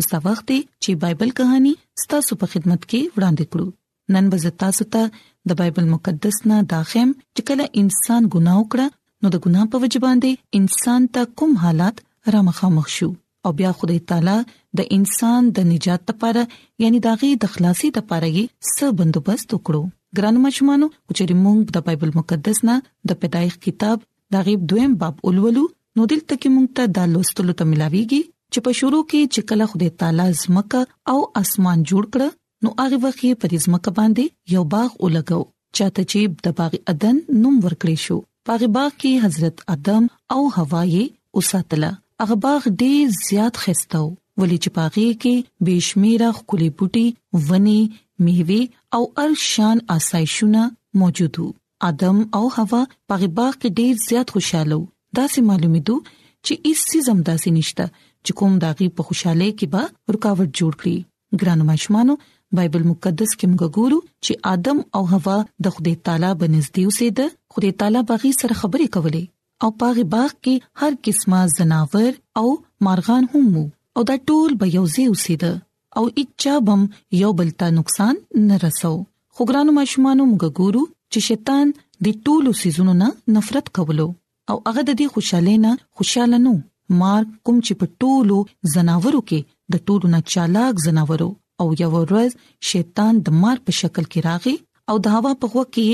اوس دا وخت دی چې بایبل کہانی ستاسو په خدمت کې وړاندې کړو نن به تاسو ته د بایبل مقدس نه داخم چې کله انسان ګناه وکړه نو د ګناه په وجه باندې انسان ته کوم حالات را مخامخ شو او بیا خدای تعالی د انسان د نجات لپاره یعنی داغي د خلاصي لپاره یې څه بندوبست وکړو ګران مشمانو چې موږ د بایبل مقدس نه د پیدایښت کتاب دا غیب دویم باب ولولو نو دلته کې مونږ ته د لوستلو ته ملاويږي چې په شروع کې چې کله خدای تعالی زمکه او اسمان جوړ کړ نو هغه وخت یې پر زمکه باندې یو باغ ولګاو چاته چې د باغ عدن نوم ورکړې شو باغ باغ کې حضرت ادم او حوا یې وساتله هغه باغ ډیر زیات خستاو ولې چې پاغه کې بشمیره خولي بوټي ونی میوه او ارشان آسایشونه موجود وو ادم او حوا په باغ کې ډیر زیات خوشاله وو دا سه معلومیدو چې هیڅ سیزم داسې نشته چې کوم داغي په خوشاله کې به رکاوټ جوړ کړي ګرانو ماشومانو بایبل مقدس کې موږ ګورو چې ادم او حوا د خدای تعالی بنزدې اوسېد خدای تعالی باغی سره خبرې کولې او پاغه باغ کې هر قسمه زناور او مارغان هم وو او دا ټول به یو ځای اوسېد او اچا بم یو بل ته نقصان نه رسو خو ګرانو ماشومانو موږ ګورو چې شیطان د ټولو سيزونو نه نفرت کولو او هغه د دې خوشاله نه خوشاله نو مار کوم چې په ټولو زناورو کې د ټولو نه چالاک زناورو او یو ورځ شیطان د مار په شکل کې راغی او د هوا په غوږ کې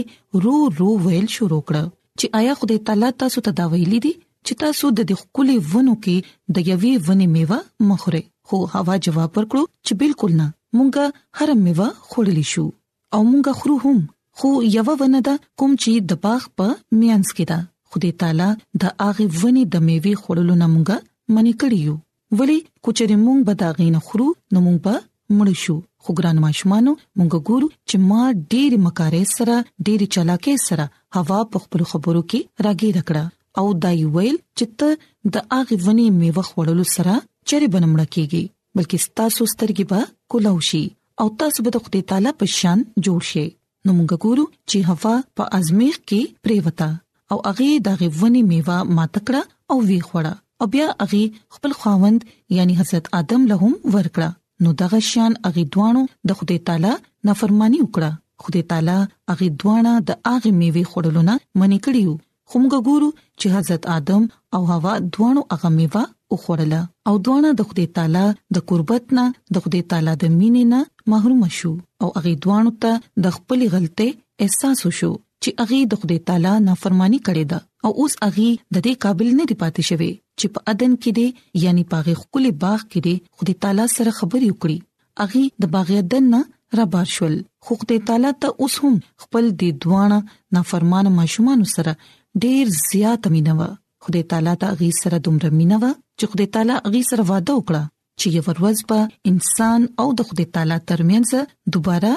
رو رو ویل شروع کړ چې آیا خدای تعالی تاسو ته دا ویلي دي چې تاسو د دې خولي ونو کې د یوې ونې میوه مخوري خو هوا جواب ورکړو چې بالکل نه مونږه هر میوه خورلی شو او مونږه خرو هم خو یو ونه ده کوم چې د باغ په میانس کې ده خدای تعالی د هغه ونې د میوه خورلو نه مونږه منې کړیو ولی کوچری مونږ به دا غین خرو نو مونږ به مړ شو خو ګران ماشومانو مونږ ګورو چې ما ډېر مکارې سره ډېر چالاکې سره هوا په خپل خبرو کې راګي رکړه او دای ویل چې ته د اغه ونی میوه خوړلو سره چیرې بنمړه کیږي بلکې ستاسو سترګې به کولاو شي او تاسو به د خدای تعالی په شان جوړ شئ نو موږ ګورو چې هوا په ازمیخ کې پریوتا او هغه د غوونی میوه ماتکړه او وی خوړه او بیا هغه خپل خاوند یعنی حضرت آدم لهم ورکړه نو دغه شان هغه دوانو د خدای تعالی نافرمانی وکړه خدای تعالی هغه دوانه د هغه میوه خورلونه منې کړیو خو موږ ګورو چې حضرت آدم او حوا دوانو هغه میوه وخوړله او دوانه د خدای تعالی د قربت نه د خدای تعالی د مینې نه محروم شو او هغه دوانو ته د خپل غلطۍ احساس وشو چې هغه د خدای تعالی نافرمانی کړې ده او اوس هغه د دې قابل نه دی پاتې شوی چې په ادن کې دی یعنی پاغه خپل باغ کې دی خدای تعالی سره خبرې وکړي اغي د باغیت دنه را بار شول خو خدای تعالی ته اوس هم خپل دي دوانه نافرمان ماشومان سره ډیر زیات مينو خدای تعالی ته اغي سره دومره مينو چې خدای تعالی اغي سره وعده وکړه چې یو ورځ به انسان او د خدای تعالی ترمنځ دوباره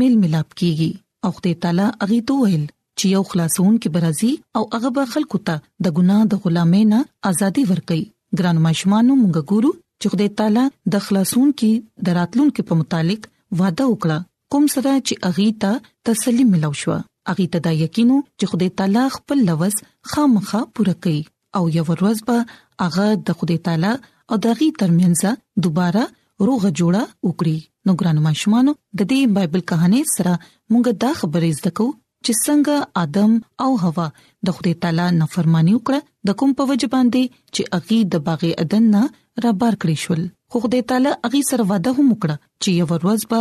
میل ملاب کیږي او خدای تعالی اغي ته ویل چې یو خلاصون کې برازي او هغه به خلکو ته د ګناه د غلامۍ نه ازادي ورکړي ګران ماشومان مونږ ګورو چې خدای تعالی د خلاصون کې دراتلون کې په متعلق وعده وکړه کوم سره چې اغي ته تسلیم ملو شو اغي ته دا یقینو چې خدای تعالی خپل لوز خامخه پوره کوي او یو ورځ به هغه د خدای تعالی او دغه ترمنځ دوباره روغ جوړه وکړي نو ګران ماشومان د دې بایبل کہانی سره موږ دا خبرې زده کوو چې څنګه ادم او حوا د خدای تعالی نافرمانی وکړه د کوم په وجه باندې چې اغي د باغ عدن نه را بار کړی شول خو خدای تعالی اغي سره وعده هم وکړه چې یو ورځ به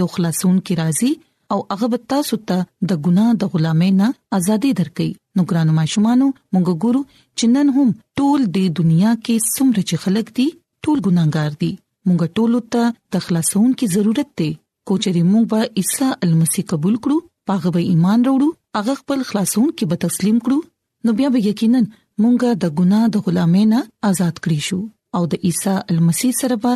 یو خلاصون کې راځي او هغه به تاسو ته د ګناه د غلامۍ نه ازادي درکړي نو ګرانو ماشومانو موږ ګورو چې نن هم ټول د دنیا کې څومره چې خلک دي ټول ګناګار دي موږ ټول ته د خلاصون کی ضرورت دی کوچري موږ به عیسی المسی قبول کړو پاغه به ایمان وروړو هغه خپل خلاصون کې به تسلیم کړو نو بیا به یقینا مونږه د ګناه د غلامۍ نه آزاد کړی شو او د عیسی المسی سره به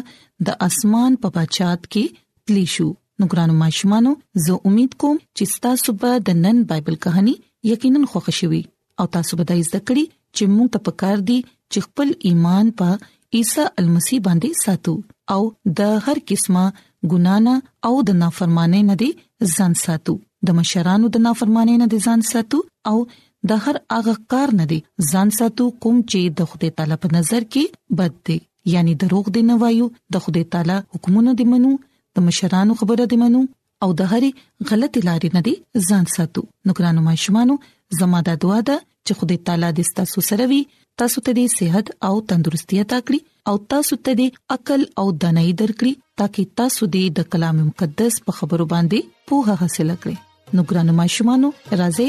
د اسمان په بچات کې تلی شو نو ګران ماشومانو زه امید کوم چې تاسو به د نن بایبل کہانی یقینا خوښ شي او تاسو به د زده کړې چې مونږ ته پکار دي چې خپل ایمان په عیسی المسی باندې ساتو او د هر قسمه ګنا نه او د نافرمانی نه دي ځان ساتو د مشرانو د نافرمانی نه دي ځان ساتو او د هر هغه کار نه دي ځان ساتو کوم چې د خدای تعالی په نظر کې بد دي یعنی دروغ دي نه وایو د خدای تعالی حکمونه دي منو د مشرانو خبره دي منو او د هرې غلطې لارې نه دي ځان ساتو نو ګرانو ماشومانو زموږ د دعا ده چې خدای تعالی دې تاسو سره وي تاسو ته دې صحت او تندرستي عطا کړي او تاسو ته دې عقل او دانای درکړي ترڅو تاسو دې د کلام مقدس په خبرو باندې پوهه حاصل کړئ نو ګرانو ماشومانو راځي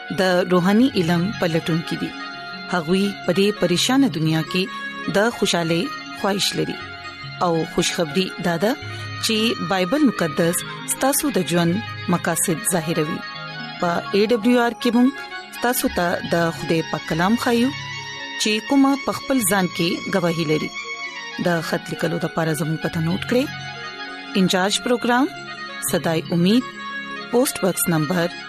د روحاني علم په لټون کې دي هغوی په دې پریشان دنیا کې د خوشاله خوښش لري او خوشخبری دادا چې بایبل مقدس ستاسو د ژوند مقاصد ظاهروي په ای ډبلیو آر کې هم تاسو ته د خوده پاک کلام خایو چې کومه پخپل ځان کې گواہی لري د خط لیکلو د پاره زموږ پته نوٹ کړئ انچارج پروگرام صداي امید پوسټ باکس نمبر 22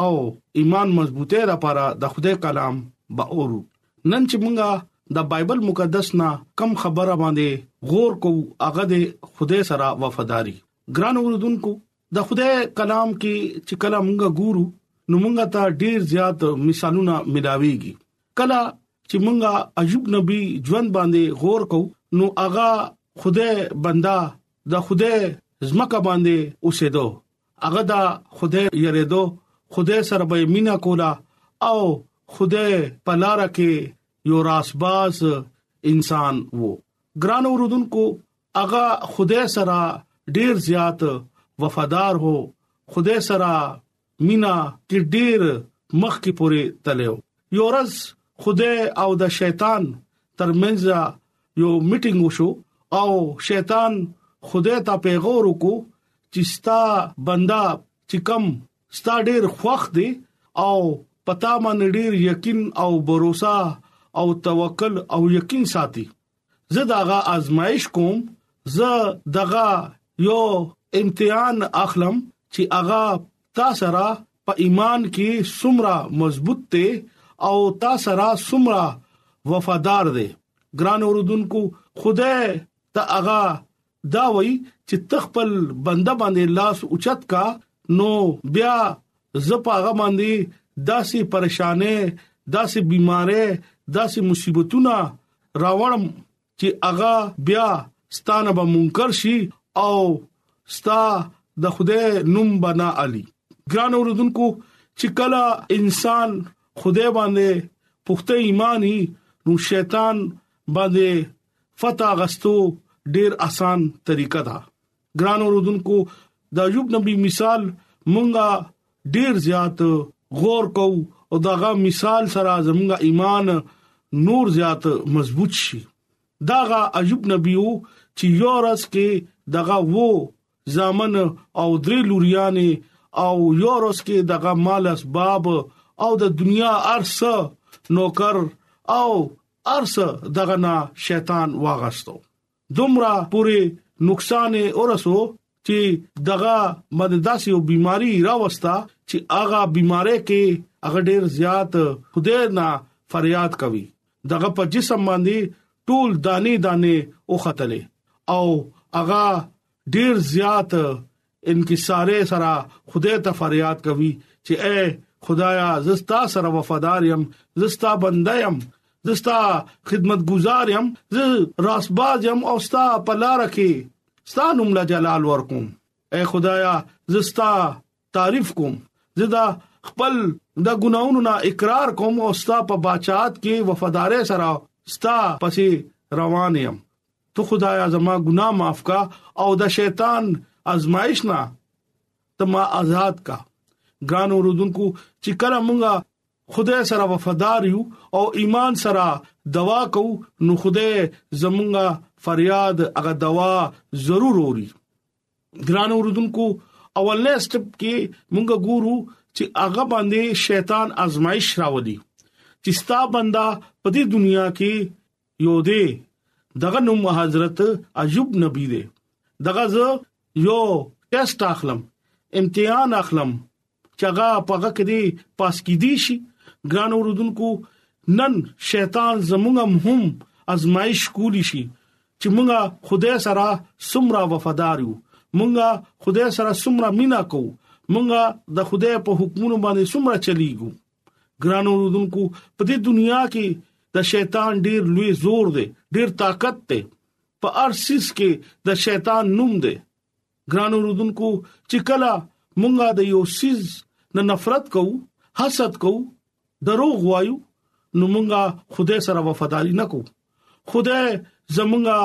او ایمان مضبوطه لپاره د خدای کلام به اورو نن چې مونږه د بایبل مقدس نه کم خبره باندې غور کو هغه د خدای سره وفاداری ګران اوردونکو د خدای کلام کې چې کله مونږه ګورو نو مونږه ته ډیر زیات مثالونه ملاويږي کله چې مونږه ایوب نبی ژوند باندې غور کو نو هغه خدای بندا د خدای زمکه باندې اوسېدو هغه دا خدای یریدو خدای سره به مینا کولا او خدای په لار کې یو راسباز انسان وو ګران اوردونکو هغه خدای سره ډیر زیات وفادار هو خدای سره مینا کې ډیر مخ کې پوري تلو یورز خدای او د شیطان ترمنځ یو میټینګ وشو او شیطان خدای ته پیغور وکړو چې ستا بندا چې کم ستا ډیر خوخ دی او پتا باندې ډیر یقین او باور او توکل او یقین ساتي زه داغه آزمائش کوم زه دغه یو امتحان اخلم چې اغا تا سره په ایمان کې سمرا مضبوط ته او تا سره سمرا وفادار دی ګران اوردونکو خدای ته اغا دا وای چې تخپل بنده باندې لاس اوچت کا نو بیا زپاغه باندې داسې پریشانې داسې بيمارې داسې مصیبتونه راوړم چې هغه بیا ستانه به منکر شي او ستا د خدای نوم بنا علي ګران اوردونکو چې کله انسان خدای باندې پخته ایمانی نو شیطان باندې فتح غستو ډیر اسان طریقه ده ګران اوردونکو د ایوب نبی مثال مونږه ډیر زیات غور کو او داغه مثال سره زمونږه ایمان نور زیات مضبوط شي داغه ایوب نبی او چې یو رس کې دغه وو ځامن او درې لوريانې او یو رس کې دغه مال اسباب او د دنیا ارس نوکر او ارس دغه نه شیطان واغستو دومره پوری نقصان اورسو چې دغه باندې داسې یو بيماري راوستا چې هغه بيماري کې هغه ډیر زیات خدای نه فریاد کوي دغه په جسم باندې ټول دانی دانی او خطلې او هغه ډیر زیات انکساره سره خدای ته فریاد کوي چې اے خدایا زستا سره وفادار يم زستا بنده يم زستا خدمتګزار يم ز راسباز يم او ستا په لار کې ستا نوم لا جلال ورکوم اے خدایا زستا تعریف کوم زه دا خپل د ګناونو نه اقرار کوم او ستا په بچات کې وفادار سره ستا پسې روان یم تو خدایا زما ګنا معاف کا او د شیطان ازمایش نه تما آزاد کا ګران اوردونکو چې کله مونږه خدای سره وفادار یو او ایمان سره دوا کو نو خدای زمونږه فریاد هغه دوا ضرور اوري ګران اوردونکو اولنې سټپ کې مونږ ګورو چې هغه باندې شیطان آزمائش راوړي چې ستا بندا په دې دنیا کې یو دی دغه نوم حضرت ایوب نبی دی دغه زه یو ټیسټ اخلم امتحان اخلم چې هغه په هغه کې دی پاس کې دی شي ګران اوردونکو نن شیطان زموږ هم ازمایش کولی شي چې موږ خدای سره سمرا وفادار یو موږ خدای سره سمرا مینا کو موږ د خدای په حکمونو باندې سمرا چلیګو ګران اوردونکو په دې دنیا کې د شیطان ډیر لوی زور دی ډیر طاقت دی په ارسیس کې د شیطان نوم دی ګران اوردونکو چې کله مونږه د یو سیز نه نفرت کوو حسد کوو دروغ وایو نو مونږه خدای سره وفاداری نکو خدای زمونږه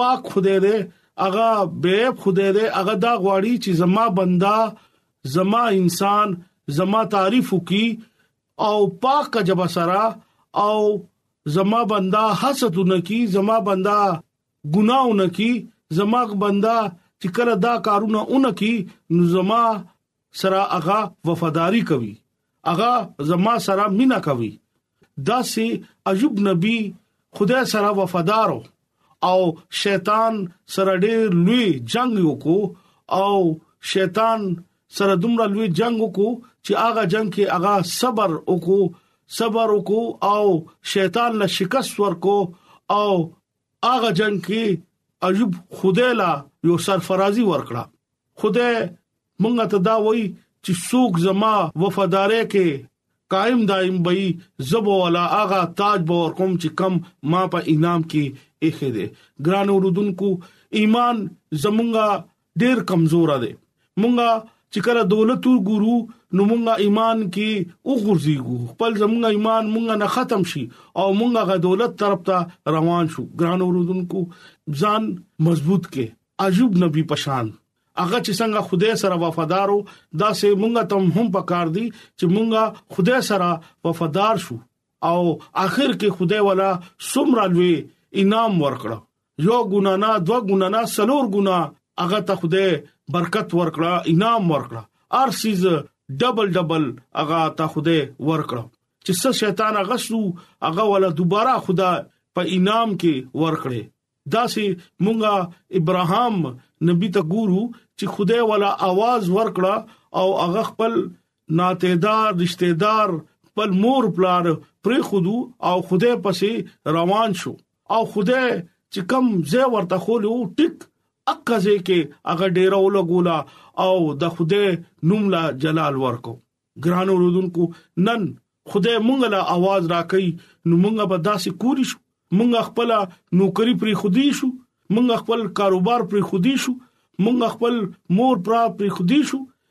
پاک خدای دی اغا به خدای دی اغا دا غواړي چې زما بندا زما انسان زما تعریف وکي او پاک جبا سره او زما بندا حسدونه کی زما بندا ګناه ونه کی زما بندا چې کله دا کارونه ونه کی نو زما سره هغه وفاداری کوي هغه زما سره مینا کوي دا سي ایوب نبی خدای سره وفادارو او شیطان سره ډېر لوی جنگ وکړو او شیطان سره دومره لوی جنگ وکړو چې هغه جنگ کې هغه صبر وکړو صبر وکړو او شیطان له شکست ورکو او هغه جنگ کې ایوب خدای لا یو سرفرازي ورکړه خدای مونږ ته دا وایي چې څوک زما وفادارې کې قائم دائم بئی زبو والا آغا تاج بو اور کوم چې کم ما په انعام کې اخې دي ګران اوردونکو ایمان زمونږه ډیر کمزور دی مونږه چې کله دولت وګورو نو مونږه ایمان کې وګرځيږو خپل زمونږه ایمان مونږه نه ختم شي او مونږه غ دولت طرف ته روان شو ګران اوردونکو ځان مضبوط کې عجوب نبی پشان هغه چې څنګه خدای سره وفادارو دا سه مونږه تم هم پکار دي چې مونږه خدای سره وفادار شو او اخر کې خدای والا سمرا لوی انعام ورکړه یو ګنا نه دوه ګنا نه سلور ګنا هغه ته خوده برکت ورکړه انعام ورکړه ار سیز ډبل ډبل هغه ته خوده ورکړه چې څه شیطان هغه شو هغه ولا دوباره خدا په انعام کې ورکړي دا سي مونږه ابراهام نبی ته ګورو چې خدای ولا आवाज ورکړه او هغه خپل ناتیدار رشتہ دار خپل مور پلار پرې خودو او خدای پسې روان شو او خوده چې کم زه ورته خولو ټیک اکزه کې هغه ډیره ولګولا او د خوده نوم لا جلال ورکو ګرانو رودونکو نن خوده مونږ لا आवाज راکې نو مونږ به داسې کولی شو مونږ خپل نوکری پرې خودي شو مونږ خپل کاروبار پرې خودي شو مونږ خپل مور پرا پرې خودي شو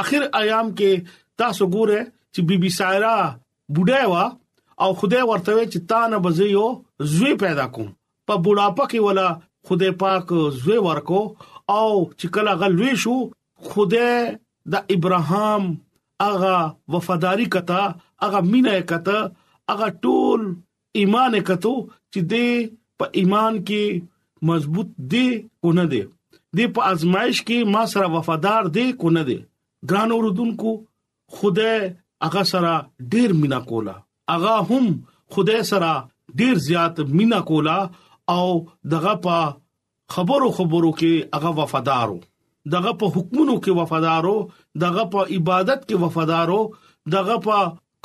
اخر ایام کې تاسو ګوره چې بیبي سایرا بډای وا او خدای ورته چې تا نه بزیو زوی پیدا کوم په بډاپه کې ولا خدای پاک زوی ورکو او چې کله غلوي شو خدای د ابراهام اغا وفاداری کته اغا مینه کته اغا ټول ایمان کتو چې د په ایمان کې مضبوط دی کو نه دی د په ازمایش کې ما سره وفادار دی کو نه دی ګران اوردونکو خدای هغه سره ډیر مینا کولا هغه هم خدای سره ډیر زیات مینا کولا او دغه په خبرو خبرو کې هغه وفادارو دغه په حکمونو کې وفادارو دغه په عبادت کې وفادارو دغه په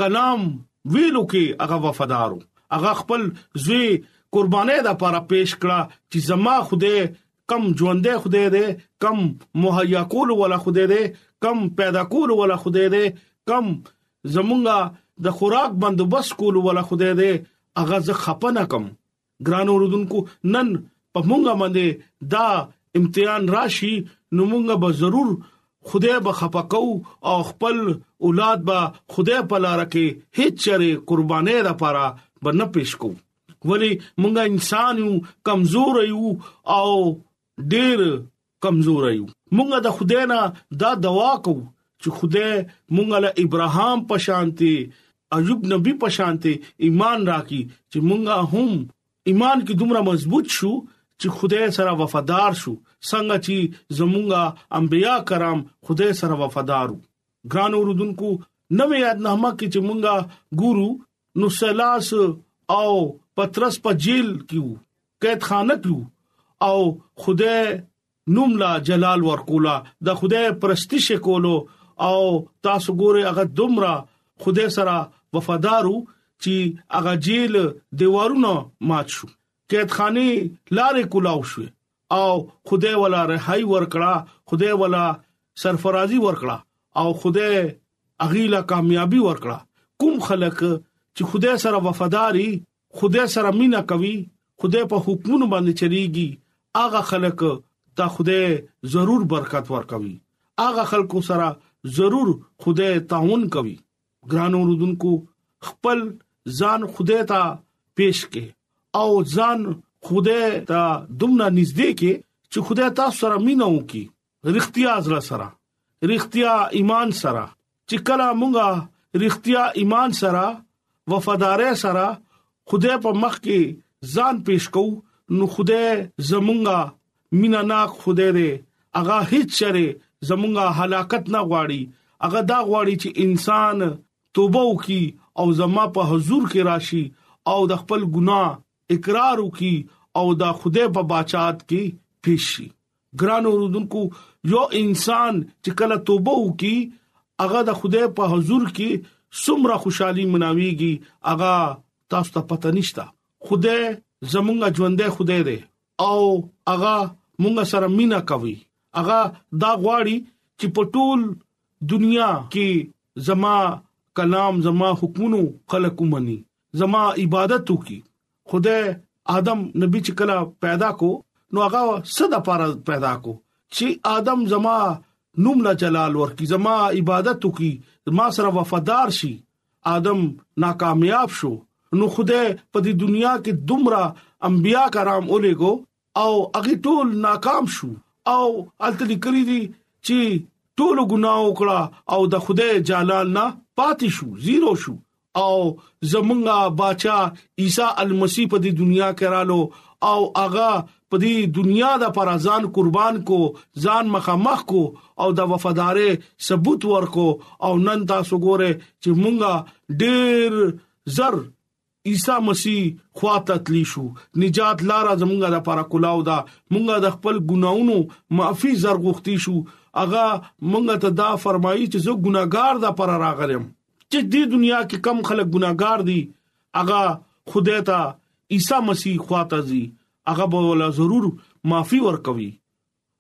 کلام ویلو کې هغه وفادارو هغه خپل زوی قربانې د لپاره پیش کړه چې زما خوده کم ژوندې خوده دې کم مهیا کول ولا خوده دې کم پیدا کول ولا خوده دې کم زمونږه د خوراک بندوبست کول ولا خوده دې هغه زه خپنه کم ګران اوردونکو نن په مونږه باندې دا امتحان راشي نو مونږه به ضرور خدای به خپکو او خپل اولاد به خدای په لار کې هیڅ چره قربانې را پاره به نه پیش کو ولی مونږه انسان یو کمزور یو او ډیر کمزوري یو مونږ د خدای نه دا دوا کو چې خدای مونږ له ابراهام په شانتي ایوب نبی په شانتي ایمان راکړي چې مونږه هم ایمان کې دومره مضبوط شو چې خدای سره وفادار شو څنګه چې زمونږه انبیا کرام خدای سره وفادارو ګران اوردونکو نوې یادنامه کې چې مونږه ګورو نو سلاس او پترس په جیل کې قید خانه کړو او خدای نوم لا جلال ورکولا د خدای پرستش کولو او تاسو ګوره هغه دومره خدای سره وفادارو چې هغه جیل دیوارونه مات شو قید خانه لارې کولاو شو او خدای ولا رهایی ورکړه خدای ولا سرفرازي ورکړه او خدای اغیلا کامیابی ورکړه کوم خلک چې خدای سره وفاداری خدای سره مینا کوي خدای په حکمونو باندې چریږي هغه خلک ته خدای ضرور برکت ورکوي هغه خلکو سره ضرور خدای تعاون کوي ګرانو رودونکو خپل ځان خدای ته پیش کې او ځان خدای ته دومره نږدې کې چې خدای تاسو سره مينو کې رښتیا زړه سره رښتیا ایمان سره چې کله مونږه رښتیا ایمان سره وفادارې سره خدای په مخ کې ځان پیش کو نو خدای زمونږه مینا ناک خدای دې اغه هیڅ چره زمونږه هلاکت نه غواړي اغه دا غواړي چې انسان توبه وکي او زما په حضور کې راشي او د خپل ګناه اقرار وکي او دا خدای په بچات کې پیشي ګران اوردونکو یو انسان چې کله توبه وکي هغه د خدای په حضور کې سمره خوشحالي مناويږي هغه تاسو ته پته نشته خدای زمونږه ژوندې خدای دی او هغه مونږ سره مینا کوي هغه دا غواړي چې په ټول دنیا کې زما کلام زما حکمونو خلق ومني زما عبادت وکي خدای ادم نبی چې کله پیدا کو نو هغه صد لپاره پیدا کو چې ادم زما نوم لا جلال ورکی زما عبادت وکي ما سره وفادار شي ادم ناکامیاب شو نو خدای په دې دنیا کې دومره انبیا کرام اولېګو او هغه ټول ناکام شو او الته لیکلي دي چې ټول ګناه وکړه او د خدای جلال نه پاتې شو زیرو شو او زمونږه بچا عیسی المسی په دې دنیا کې رالو او هغه په دې دنیا د پر ځان قربان کو ځان مخامخ کو او د وفادارې ثبوت ورکو او نن تاسو ګوره چې مونږه ډېر زر عیسی مسیح خواته تلی شو نجات لار زمونږه د لپاره کلاو دا مونږه د خپل ګناونو معافي زرغوختی شو اغه مونږه ته دا فرمایي چې زه ګناګار د لپاره راغلم چې دې دنیا کې کم خلک ګناګار دي اغه خدای ته عیسی مسیح خواته زی هغه به ولا ضرور معافي ورکوي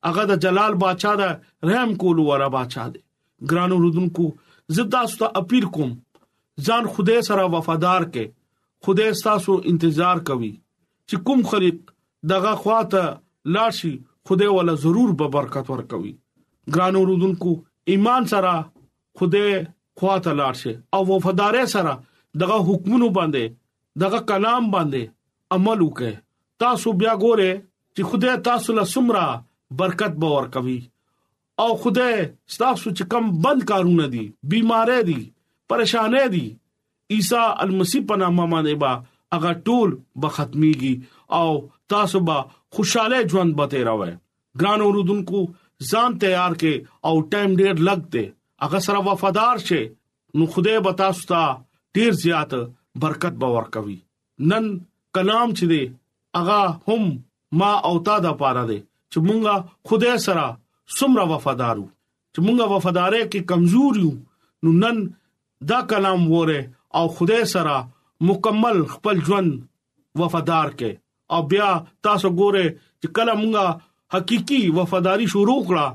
هغه د جلال باچا د رحم کولو ورا باچا دی ګرانو رودونکو زه تاسو ته اپیل کوم ځان خوده سره وفادار کې خوده تاسو انتظار کوي چې کوم خلک دغه خواته لاشي خوده ولا ضرور به برکت ورکوي ګرانو رودونکو ایمان سره خوده خواته لاشي او وفادار سره دغه حکمونو باندې دغه کلام باندې عمل وکړئ تاسو بیا ګوره چې خدای تاسو له سمرا برکت باور کوي او خدای تاسو چې کم بند کارونه دي بيمارې دي پریشانې دي عیسی المسی په نامه باندې با هغه ټول به ختميږي او تاسو به خوشاله ژوند به تیروي ګران اوردونکو ځان تیار کې او ټایم ډیر لګته هغه سره وفادار شي نو خدای به تاسو ته ډیر زیات برکت به ورکوي نن کلام چې دی هغه هم ما او تا د پاره دی چې مونږه خدای سره سمره وفادارو چې مونږه وفادارې کې کمزور یو نو نن دا کلام وره او خدای سره مکمل خپل ژوند وفادار کې او بیا تاسو ګوره چې کله مونږه حقيقي وفاداری شروع کړه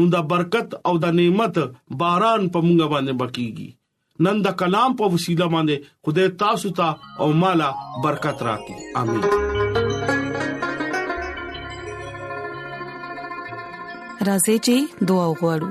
نو دا برکت او دا نعمت باران په مونږ باندې بکیږي نن دا کلام په وسیله باندې خدای تاسو ته او مالا برکت راکړي امين راځي چې دعا وغوړو